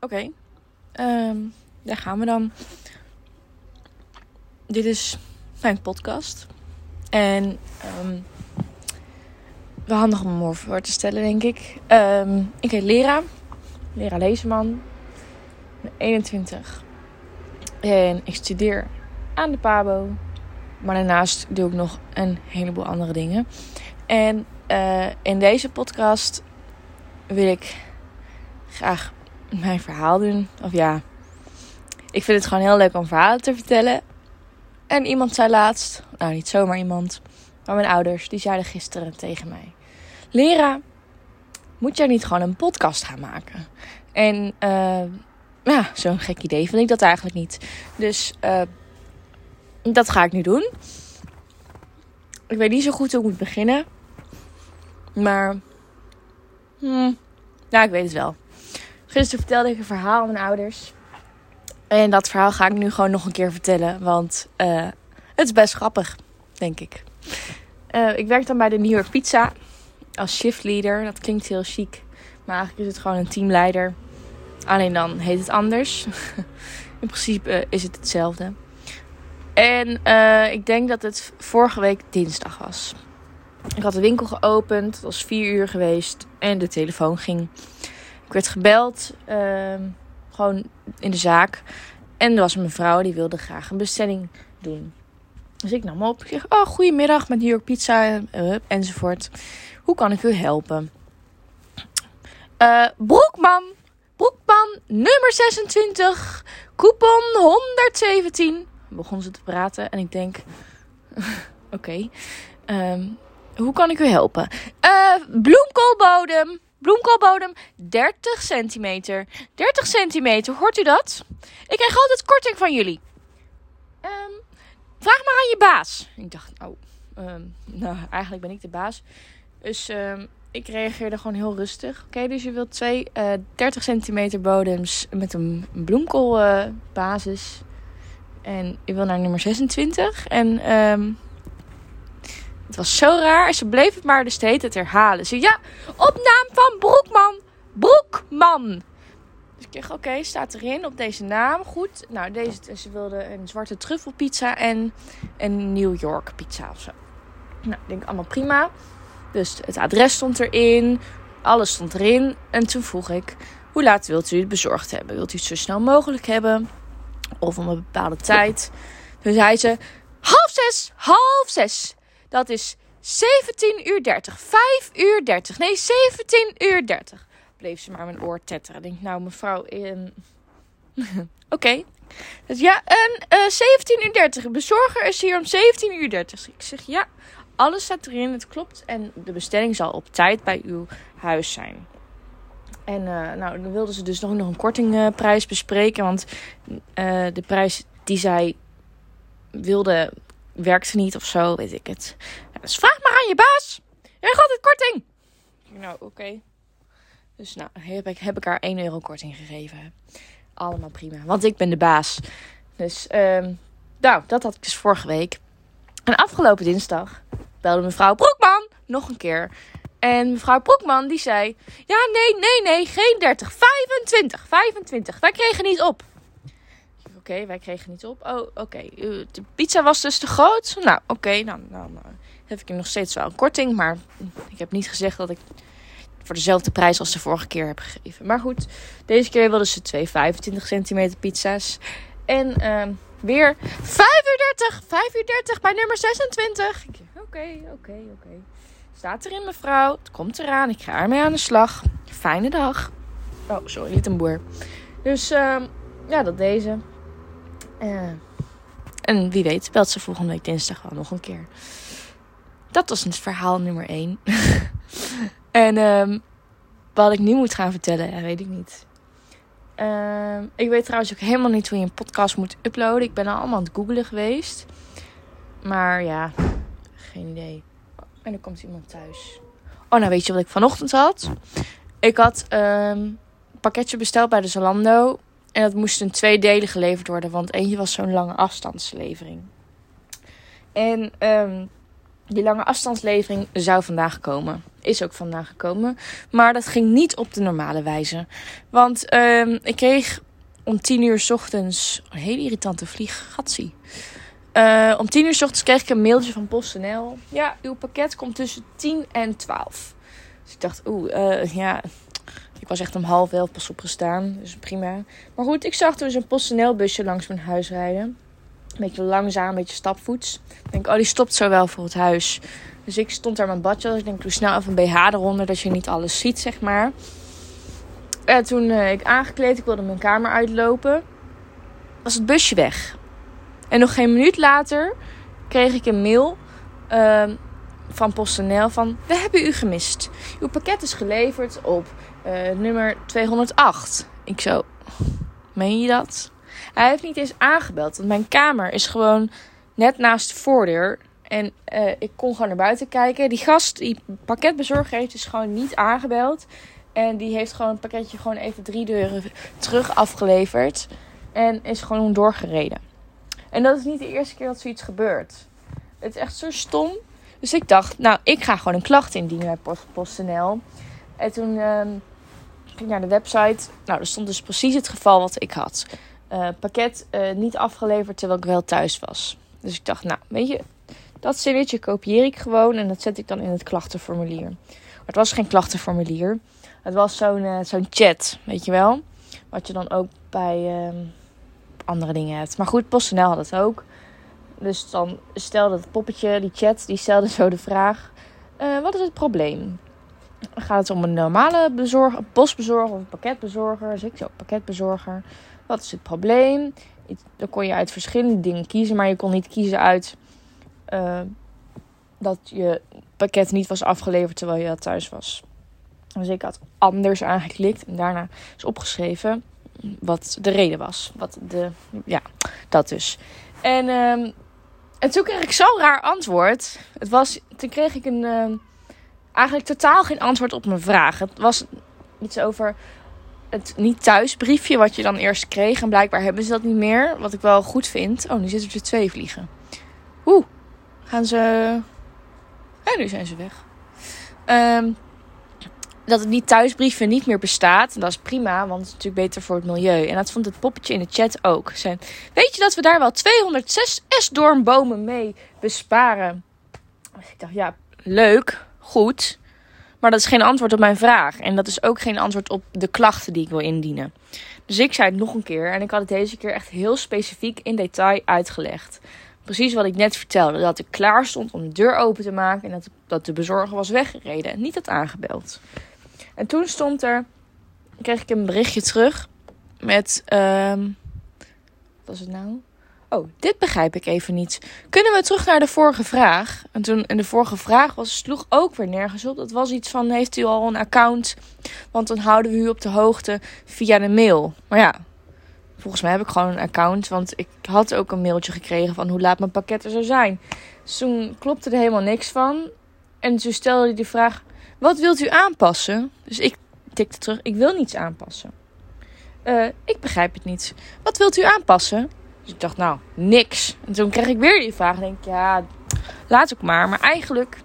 Oké. Ehm, daar gaan we dan. Dit is mijn podcast. En um, we handig om me voor te stellen, denk ik. Ehm, ik heet Lera. Lera Lezeman. Ik ben 21. En ik studeer aan de PABO. Maar daarnaast doe ik nog een heleboel andere dingen. En uh, in deze podcast wil ik graag mijn verhaal doen. Of ja, ik vind het gewoon heel leuk om verhalen te vertellen. En iemand zei laatst, nou niet zomaar iemand, maar mijn ouders, die zeiden gisteren tegen mij: Lera, moet jij niet gewoon een podcast gaan maken? En uh, ja, zo'n gek idee vind ik dat eigenlijk niet. Dus uh, dat ga ik nu doen. Ik weet niet zo goed hoe ik moet beginnen. Maar. Hmm, nou, ik weet het wel. Gisteren vertelde ik een verhaal aan mijn ouders. En dat verhaal ga ik nu gewoon nog een keer vertellen. Want uh, het is best grappig, denk ik. Uh, ik werk dan bij de New York Pizza. Als shiftleader. Dat klinkt heel chic. Maar eigenlijk is het gewoon een teamleider. Alleen dan heet het anders. In principe is het hetzelfde. En ik denk dat het vorige week dinsdag was. Ik had de winkel geopend. Het was vier uur geweest. En de telefoon ging. Ik werd gebeld. Uh, gewoon in de zaak. En er was een mevrouw die wilde graag een bestelling doen. Dus ik nam op. Ik zeg, oh, goedemiddag met New York Pizza uh, enzovoort. Hoe kan ik u helpen? Uh, Broekman. Broekman, nummer 26. Coupon 117. Begon ze te praten en ik denk... Oké. Um, hoe kan ik u helpen? Uh, bloemkoolbodem. Bloemkoolbodem 30 centimeter. 30 centimeter, hoort u dat? Ik krijg altijd korting van jullie. Um, vraag maar aan je baas. Ik dacht, oh, um, nou, eigenlijk ben ik de baas. Dus um, ik reageerde gewoon heel rustig. Oké, dus je wilt twee uh, 30 centimeter bodems met een bloemkoolbasis. En je wil naar nummer 26. En het was zo raar. Ze bleef het maar de steeds het herhalen. Ze ja, op naam van Broekman. Broekman. Dus ik dacht, oké, staat erin op deze naam. Goed. Nou, deze, ze wilde een zwarte truffelpizza en een New York pizza of zo. Nou, ik denk allemaal prima. Dus het adres stond erin. Alles stond erin. En toen vroeg ik, hoe laat wilt u het bezorgd hebben? Wilt u het zo snel mogelijk hebben? Of om een bepaalde tijd? Dus hij zei, half zes, half zes. Dat is 17 uur 30. 5 uur 30. Nee, 17 uur 30. Bleef ze maar mijn oor tetteren. Denk, nou mevrouw, um... oké. Okay. Dus ja, en uh, 17 uur 30. Bezorger is hier om 17 uur 30. Ik zeg, ja, alles staat erin, het klopt. En de bestelling zal op tijd bij uw huis zijn. En uh, nou, dan wilden ze dus nog, nog een kortingprijs bespreken. Want uh, de prijs die zij wilde werkte niet of zo, weet ik het. Dus vraag maar aan je baas. Jij gaat het korting. Nou, oké. Dus nou, heb ik, heb ik haar 1 euro korting gegeven. Allemaal prima, want ik ben de baas. Dus, um, nou, dat had ik dus vorige week. En afgelopen dinsdag belde mevrouw Broekman nog een keer. En mevrouw Broekman die zei: Ja, nee, nee, nee, geen 30, 25, 25. Wij kregen niet op. Oké, wij kregen niet op. Oh, oké. De pizza was dus te groot. Nou, oké. Nou, nou, nou, heb ik nog steeds wel een korting. Maar ik heb niet gezegd dat ik voor dezelfde prijs als de vorige keer heb gegeven. Maar goed, deze keer wilden ze twee 25 centimeter pizza's. En uh, weer 5 uur 30. 5 uur 30 bij nummer 26. Oké, oké, oké. Staat erin, mevrouw. Het komt eraan. Ik ga ermee aan de slag. Fijne dag. Oh, sorry, niet een boer. Dus uh, ja, dat deze. Uh, en wie weet, belt ze volgende week dinsdag wel nog een keer. Dat was het verhaal nummer 1. en um, wat ik nu moet gaan vertellen, weet ik niet. Uh, ik weet trouwens ook helemaal niet hoe je een podcast moet uploaden. Ik ben al allemaal aan het googlen geweest. Maar ja, geen idee. En er komt iemand thuis. Oh, nou weet je wat ik vanochtend had? Ik had um, een pakketje besteld bij de Zalando. En dat moest in twee delen geleverd worden, want eentje was zo'n lange afstandslevering. En um, die lange afstandslevering zou vandaag komen. Is ook vandaag gekomen. Maar dat ging niet op de normale wijze. Want ehm, ik kreeg om 10 uur ochtends een hele irritante vlieggatsie. Uh, om 10 uur ochtends kreeg ik een mailtje van PostNL. Ja, uw pakket komt tussen 10 en 12. Dus ik dacht, oeh, uh, ja. Ik was echt om half elf pas opgestaan. Dus prima. Maar goed, ik zag dus een PostNL busje langs mijn huis rijden. Een beetje langzaam, een beetje stapvoets. Ik denk, oh, die stopt zo wel voor het huis. Dus ik stond daar mijn badje. Dus ik denk, doe snel even een BH eronder, dat je niet alles ziet, zeg maar. En toen uh, ik aangekleed, ik wilde mijn kamer uitlopen, was het busje weg. En nog geen minuut later kreeg ik een mail uh, van PostNL van... We hebben u gemist. Uw pakket is geleverd op uh, nummer 208. Ik zo... Meen je dat? Hij heeft niet eens aangebeld. Want mijn kamer is gewoon net naast de voordeur. En uh, ik kon gewoon naar buiten kijken. Die gast, die pakketbezorger heeft dus gewoon niet aangebeld. En die heeft gewoon het pakketje gewoon even drie deuren terug afgeleverd. En is gewoon doorgereden. En dat is niet de eerste keer dat zoiets gebeurt. Het is echt zo stom. Dus ik dacht, nou, ik ga gewoon een klacht indienen bij Post PostNL. En toen uh, ging naar de website. Nou, er stond dus precies het geval wat ik had. Uh, pakket uh, niet afgeleverd terwijl ik wel thuis was. Dus ik dacht, nou, weet je, dat zinnetje kopieer ik gewoon en dat zet ik dan in het klachtenformulier. Maar het was geen klachtenformulier. Het was zo'n uh, zo'n chat, weet je wel. Wat je dan ook bij uh, andere dingen hebt. Maar goed, PostNL had het ook. Dus dan stelde het poppetje, die chat, die stelde zo de vraag: Wat is het probleem? Gaat het om een normale bezorger, postbezorger of pakketbezorger? Dus ik zo, pakketbezorger. Wat is het probleem? Dan kon je uit verschillende dingen kiezen, maar je kon niet kiezen uit uh, dat je pakket niet was afgeleverd terwijl je thuis was. Dus ik had anders aangeklikt en daarna is opgeschreven wat de reden was. Wat de, ja, dat dus. En, en toen kreeg ik zo'n raar antwoord. Het was, toen kreeg ik een, uh, eigenlijk totaal geen antwoord op mijn vraag. Het was iets over het niet thuisbriefje wat je dan eerst kreeg. En blijkbaar hebben ze dat niet meer. Wat ik wel goed vind. Oh, nu zitten er twee vliegen. Oeh, gaan ze... Ja, nu zijn ze weg. Um, dat het niet thuisbrieven niet meer bestaat. En dat is prima, want het is natuurlijk beter voor het milieu. En dat vond het poppetje in de chat ook. Zijn, weet je dat we daar wel 206 esdoornbomen mee besparen? Ik dacht, ja, leuk, goed. Maar dat is geen antwoord op mijn vraag. En dat is ook geen antwoord op de klachten die ik wil indienen. Dus ik zei het nog een keer. En ik had het deze keer echt heel specifiek in detail uitgelegd. Precies wat ik net vertelde. Dat ik klaar stond om de deur open te maken. En dat, dat de bezorger was weggereden. En niet had aangebeld. En toen stond er, kreeg ik een berichtje terug met, um, wat was het nou? Oh, dit begrijp ik even niet. Kunnen we terug naar de vorige vraag? En toen, en de vorige vraag was, sloeg ook weer nergens op. Dat was iets van, heeft u al een account? Want dan houden we u op de hoogte via de mail. Maar ja, volgens mij heb ik gewoon een account. Want ik had ook een mailtje gekregen van hoe laat mijn pakket er zou zijn. Dus toen klopte er helemaal niks van. En toen stelde hij de vraag, wat wilt u aanpassen? Dus ik tikte terug. Ik wil niets aanpassen. Uh, ik begrijp het niet. Wat wilt u aanpassen? Dus ik dacht, nou, niks. En toen kreeg ik weer die vraag. En denk, ja, laat ook maar. Maar eigenlijk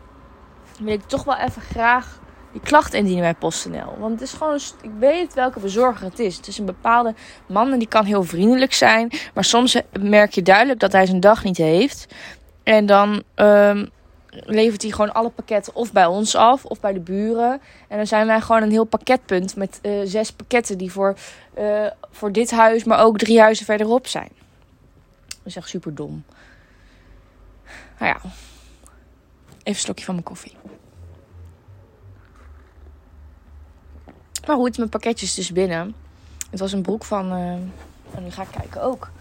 wil ik toch wel even graag die klacht indienen bij PostNL. Want het is gewoon, ik weet welke bezorger het is. Het is een bepaalde man en die kan heel vriendelijk zijn. Maar soms merk je duidelijk dat hij zijn dag niet heeft. En dan um, levert hij gewoon alle pakketten of bij ons af of bij de buren. En dan zijn wij gewoon een heel pakketpunt met uh, zes pakketten die voor, uh, voor dit huis, maar ook drie huizen verderop zijn. Dat is echt super dom. Nou ja, even een slokje van mijn koffie. Maar goed, mijn pakketje is dus binnen. Het was een broek van, uh, en nu ga ik kijken ook,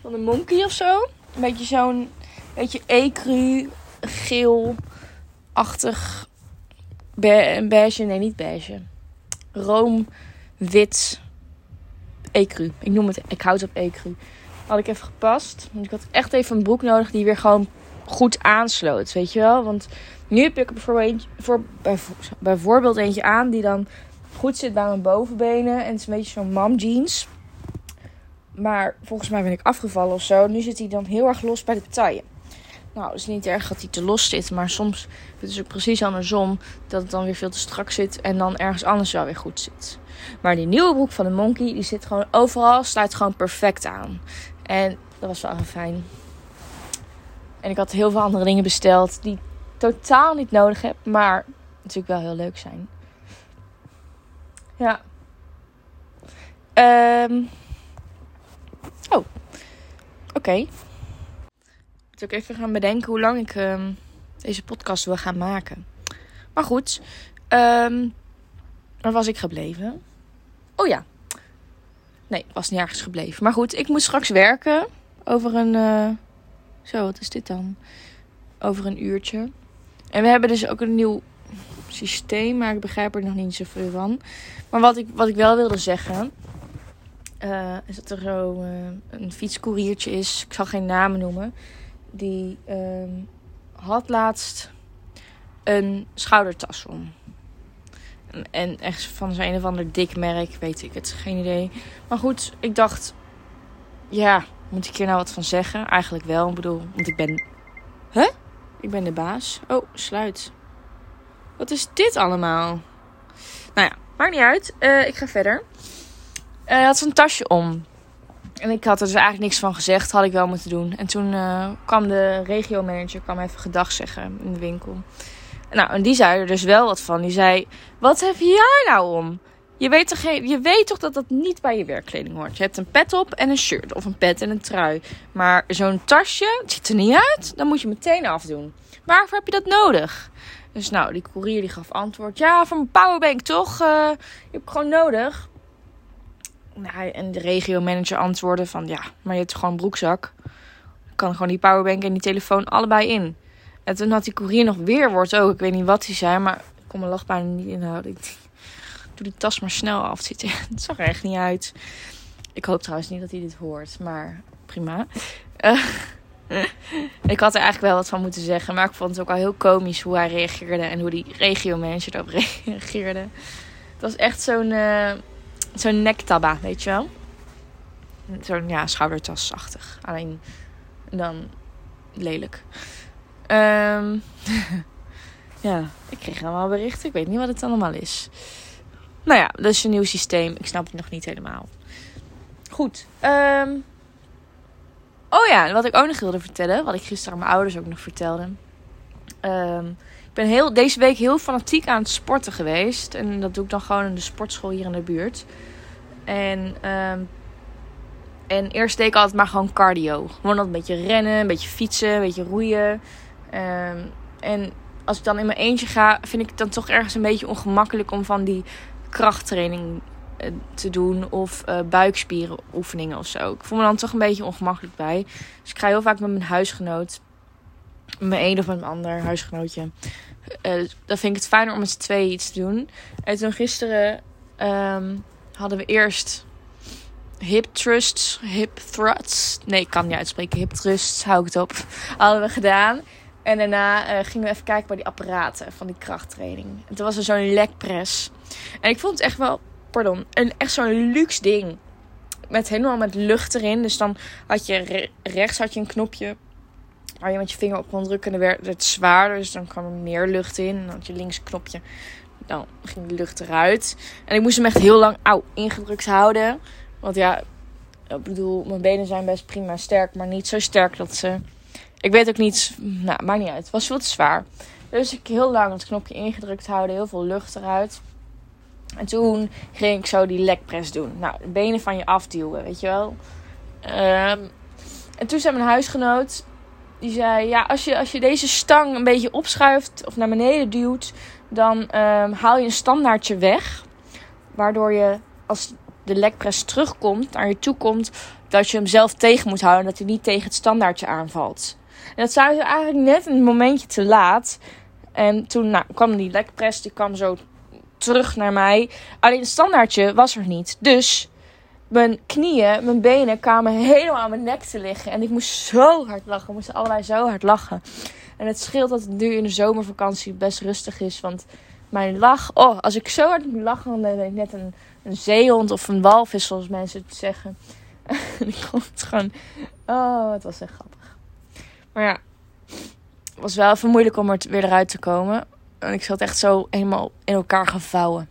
van een monkey of zo. Een beetje zo'n, beetje ecru geel-achtig beige, nee niet beige, room, wit, ecru. Ik noem het, ik houd op ecru. Had ik even gepast. Want ik had echt even een broek nodig die weer gewoon goed aansloot, weet je wel. Want nu heb ik bijvoorbeeld, voor, bijvoorbeeld eentje aan die dan goed zit bij mijn bovenbenen. En het is een beetje zo'n mom jeans. Maar volgens mij ben ik afgevallen of zo. Nu zit hij dan heel erg los bij de taille. Nou, het is niet erg dat hij te los zit. Maar soms het ook precies andersom. Dat het dan weer veel te strak zit. En dan ergens anders wel weer goed zit. Maar die nieuwe broek van de Monkey, die zit gewoon overal. Sluit gewoon perfect aan. En dat was wel fijn. En ik had heel veel andere dingen besteld. Die ik totaal niet nodig heb. Maar natuurlijk wel heel leuk zijn. Ja. Ehm oh. Oké. Ik moet ook even gaan bedenken hoe lang ik ehm, deze podcast wil gaan maken. Maar goed. Um, waar was ik gebleven? Oh ja. Nee, was nergens gebleven. Maar goed, ik moet straks werken. Over een... Uh... Zo, wat is dit dan? Over een uurtje. En we hebben dus ook een nieuw systeem, maar ik begrijp er nog niet zoveel van. Maar wat ik, wat ik wel wilde zeggen, uh, is dat er zo uh, een fietscouriertje is. Ik zal geen namen noemen. Die uh, had laatst een schoudertas om. En echt van zijn een of ander dik merk, weet ik het, geen idee. Maar goed, ik dacht, ja, moet ik hier nou wat van zeggen? Eigenlijk wel, ik bedoel, want ik ben... Huh? Ik ben de baas. Oh, sluit. Wat is dit allemaal? Nou ja, maakt niet uit. Uh, ik ga verder. Uh, hij had zo'n tasje om. En ik had er dus eigenlijk niks van gezegd. Had ik wel moeten doen. En toen uh, kwam de regiomanager kwam even gedag zeggen in de winkel. Nou, en die zei er dus wel wat van. Die zei, wat heb jij nou om? Je weet, toch, je weet toch dat dat niet bij je werkkleding hoort? Je hebt een pet op en een shirt. Of een pet en een trui. Maar zo'n tasje, ziet er niet uit. Dan moet je meteen afdoen. Waarvoor heb je dat nodig? Dus nou, die courier die gaf antwoord. Ja, voor mijn powerbank toch? Uh, je hebt gewoon nodig. Nou, en de regiomanager antwoordde van... Ja, maar je hebt gewoon een broekzak. kan gewoon die powerbank en die telefoon allebei in. En toen had die courier nog weer woord ook. Ik weet niet wat hij zei, maar ik kon mijn lach bijna niet inhouden. Ik doe die tas maar snel af. Het, zag er echt niet uit. Ik hoop trouwens niet dat hij dit hoort, maar prima. Uh, ik had er eigenlijk wel wat van moeten zeggen. Maar ik vond het ook al heel komisch hoe hij reageerde. En hoe die regio-manager erop reageerde. Het was echt zo'n uh, zo'n nektabba, weet je wel. Zo'n ja, schoudertasachtig. Alleen dan lelijk. Um, ja, ik kreeg allemaal berichten. Ik weet niet wat het allemaal is. Nou ja, dat is een nieuw systeem. Ik snap het nog niet helemaal. Goed. Um, Oh ja, wat ik ook nog wilde vertellen, wat ik gisteren aan mijn ouders ook nog vertelde. Um, ik ben heel, deze week heel fanatiek aan het sporten geweest. En dat doe ik dan gewoon in de sportschool hier in de buurt. En, um, en eerst deed ik altijd maar gewoon cardio. Gewoon een beetje rennen, een beetje fietsen, een beetje roeien. Um, en als ik dan in mijn eentje ga, vind ik het dan toch ergens een beetje ongemakkelijk om van die krachttraining eh, te doen of uh, buikspieren oefeningen of zo. Ik voel me dan toch een beetje ongemakkelijk bij. Dus ik ga heel vaak met mijn huisgenoot, mijn een of mijn ander huisgenootje. Uh, dan vind ik het fijner om met z'n tweeën iets te doen. En toen gisteren um, hadden we eerst hip thrusts, hip thrusts. Nee, ik kan niet uitspreken. Hip thrusts, hou ik het op. Hadden we gedaan. En daarna uh, gingen we even kijken bij die apparaten van die krachttraining. En toen was er zo'n lekpress. En ik vond het echt wel pardon, een, echt zo'n luxe ding. Met helemaal met lucht erin. Dus dan had je rechts had je een knopje waar je met je vinger op kon drukken. En dan werd het zwaarder. Dus dan kwam er meer lucht in. En dan had je links een knopje. Dan ging de lucht eruit. En ik moest hem echt heel lang auw, ingedrukt houden. Want ja, ik bedoel, mijn benen zijn best prima sterk. Maar niet zo sterk dat ze... Ik weet ook niet... Nou, maakt niet uit. Het was veel te zwaar. Dus ik heel lang het knopje ingedrukt houden. Heel veel lucht eruit. En toen ging ik zo die lekpress doen. Nou, de benen van je afduwen, weet je wel. Um, en toen zei mijn huisgenoot, die zei, ja, als je, als je deze stang een beetje opschuift of naar beneden duwt, dan um, haal je een standaardje weg. Waardoor je, als de lekpress terugkomt, naar je toe komt, dat je hem zelf tegen moet houden. Dat hij niet tegen het standaardje aanvalt. En dat zei ze eigenlijk net een momentje te laat. En toen nou, kwam die lekpress, die kwam zo terug naar mij. Alleen het standaardje was er niet. Dus mijn knieën, mijn benen kwamen helemaal aan mijn nek te liggen. En ik moest zo hard lachen. We moesten allebei zo hard lachen. En het scheelt dat het nu in de zomervakantie best rustig is. Want mijn lach... Oh, als ik zo hard moet lachen, dan ben ik net een, een zeehond of een walvis, zoals mensen het zeggen. en ik vond het gewoon... Oh, het was echt grappig. Maar ja, Het was wel even moeilijk om er weer eruit te komen. En ik zat echt zo helemaal in elkaar gevouwen.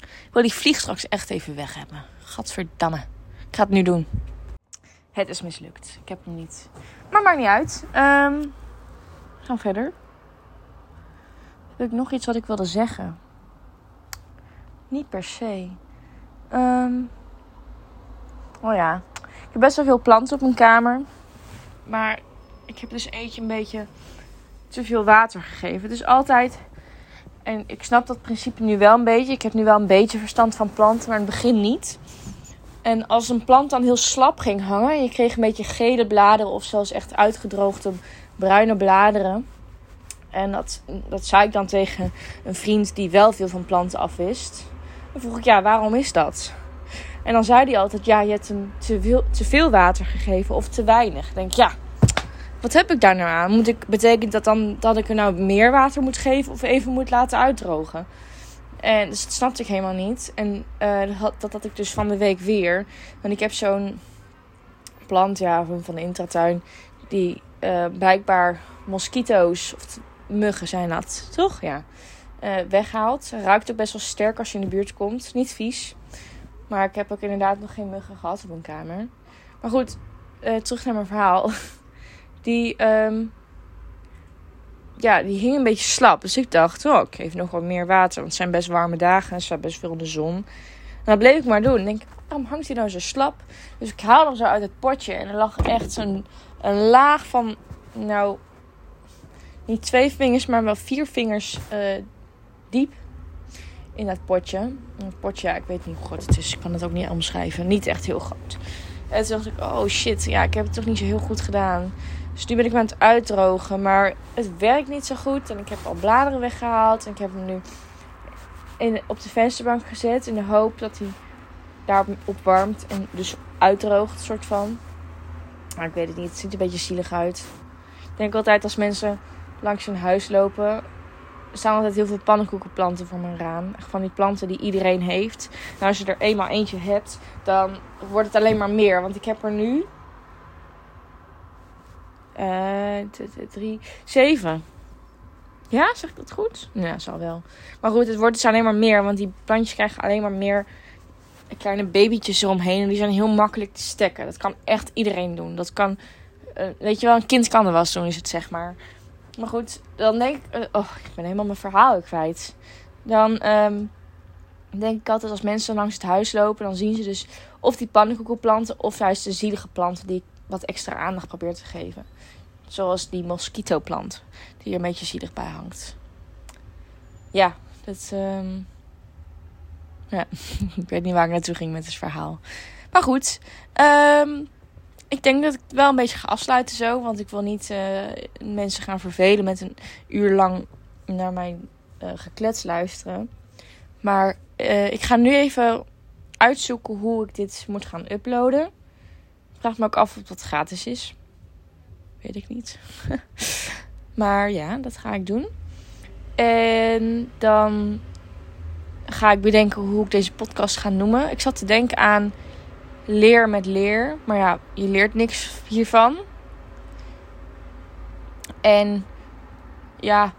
Ik wil die vlieg straks echt even weg hebben. Gadverdamme. Ik ga het nu doen. Het is mislukt. Ik heb hem niet. Maar maakt niet uit. Um, gaan verder. Heb ik nog iets wat ik wilde zeggen? Niet per se. Um, oh ja. Ik heb best wel veel planten op mijn kamer. Maar ik heb dus eentje een beetje te veel water gegeven. Dus altijd. En ik snap dat principe nu wel een beetje. Ik heb nu wel een beetje verstand van planten, maar in het begin niet. En als een plant dan heel slap ging hangen en je kreeg een beetje gele bladeren of zelfs echt uitgedroogde bruine bladeren. En dat, dat zei ik dan tegen een vriend die wel veel van planten afwist. Dan vroeg ik, ja, waarom is dat? En dan zei hij altijd, ja, je hebt hem te veel, te veel water gegeven of te weinig. Ik denk, ja, wat heb ik daar nou aan? Moet ik, betekent dat dan dat ik er nou meer water moet geven of even moet laten uitdrogen? En dus dat snapte ik helemaal niet. En uh, dat, had, ik dus van de week weer. Want ik heb zo'n plant ja, van de intratuin. Die uh, blijkbaar mosquito's of muggen zijn dat, toch? Ja. Uh, weghaalt. Ruikt ook best wel sterk als je in de buurt komt. Niet vies. Maar ik heb ook inderdaad nog geen muggen gehad op mijn kamer. Maar goed, terug naar mijn verhaal. Die um, ja, die hing een beetje slap. Dus ik dacht, oh, ik geef nog wat meer water. Want het zijn best warme dagen en staat best veel in de zon. En dat bleef ik maar doen. En denk, waarom hangt hij nou zo slap? Dus ik haalde hem zo uit het potje. En er lag echt zo'n een laag van, nou, niet twee vingers, maar wel vier vingers uh, diep in dat potje. Een potje, ja, ik weet niet hoe groot het is. Ik kan het ook niet omschrijven. Niet echt heel groot. En toen dacht ik, oh shit, ja, ik heb het toch niet zo heel goed gedaan. Dus nu ben ik me aan het uitdrogen. Maar het werkt niet zo goed. En ik heb al bladeren weggehaald. En ik heb hem nu in, op de vensterbank gezet. In de hoop dat hij daarop opwarmt. En dus uitdroogt, soort van. Maar ik weet het niet. Het ziet een beetje zielig uit. Ik denk altijd als mensen langs hun huis lopen. Er staan altijd heel veel pannenkoekenplanten voor mijn raam. Van die planten die iedereen heeft. Nou, als je er eenmaal eentje hebt, dan wordt het alleen maar meer. Want ik heb er nu drie, zeven. Ja, zeg ik dat goed? Ja, zal wel. Maar goed, het wordt dus alleen maar meer. Want die plantjes krijgen alleen maar meer kleine babytjes eromheen. En die zijn heel makkelijk te stekken. Dat kan echt iedereen doen. Dat kan, uh, weet je wel, een kind kan er was doen, is het zeg maar. Maar goed, dan denk ik, uh, oh, ik ben helemaal mijn verhaal kwijt. Dan um, denk ik altijd als mensen langs het huis lopen, dan zien ze dus of die pannenkoekenplanten of juist de zielige planten die ik wat extra aandacht probeer te geven. Zoals die mosquitoplant, die er een beetje zielig bij hangt. Ja, dat. Um... Ja, ik weet niet waar ik naartoe ging met het verhaal. Maar goed, um, ik denk dat ik het wel een beetje ga afsluiten zo. Want ik wil niet uh, mensen gaan vervelen met een uur lang naar mijn uh, geklets luisteren. Maar uh, ik ga nu even uitzoeken hoe ik dit moet gaan uploaden. Vraag me ook af of dat gratis is. Weet ik niet. maar ja, dat ga ik doen. En dan ga ik bedenken hoe ik deze podcast ga noemen. Ik zat te denken aan leer met leer. Maar ja, je leert niks hiervan. En ja,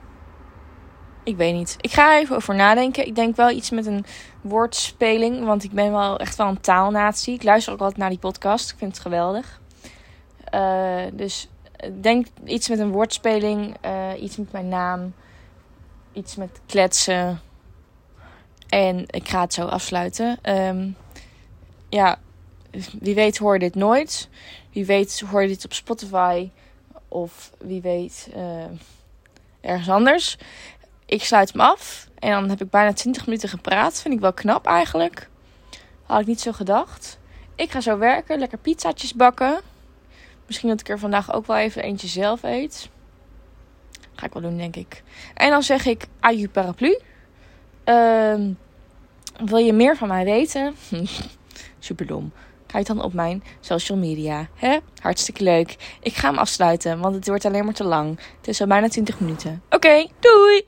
ik weet niet. Ik ga even over nadenken. Ik denk wel iets met een woordspeling. Want ik ben wel echt wel een taalnatie. Ik luister ook altijd naar die podcast. Ik vind het geweldig. Uh, dus denk iets met een woordspeling. Uh, iets met mijn naam. Iets met kletsen. En ik ga het zo afsluiten. Um, ja, wie weet hoor je dit nooit. Wie weet hoor je dit op Spotify. Of wie weet ergens anders. Ik sluit hem af. En dan heb ik bijna 20 minuten gepraat. Vind ik wel knap eigenlijk. Had ik niet zo gedacht. Ik ga zo werken. Lekker pizzaatjes bakken. Misschien dat ik er vandaag ook wel even eentje zelf eet. Ga ik wel doen, denk ik. En dan zeg ik aju paraplu. Uh, wil je meer van mij weten? Superdom. Kijk dan op mijn social media. Hè? Hartstikke leuk. Ik ga hem afsluiten, want het wordt alleen maar te lang. Het is al bijna 20 minuten. Oké, doei!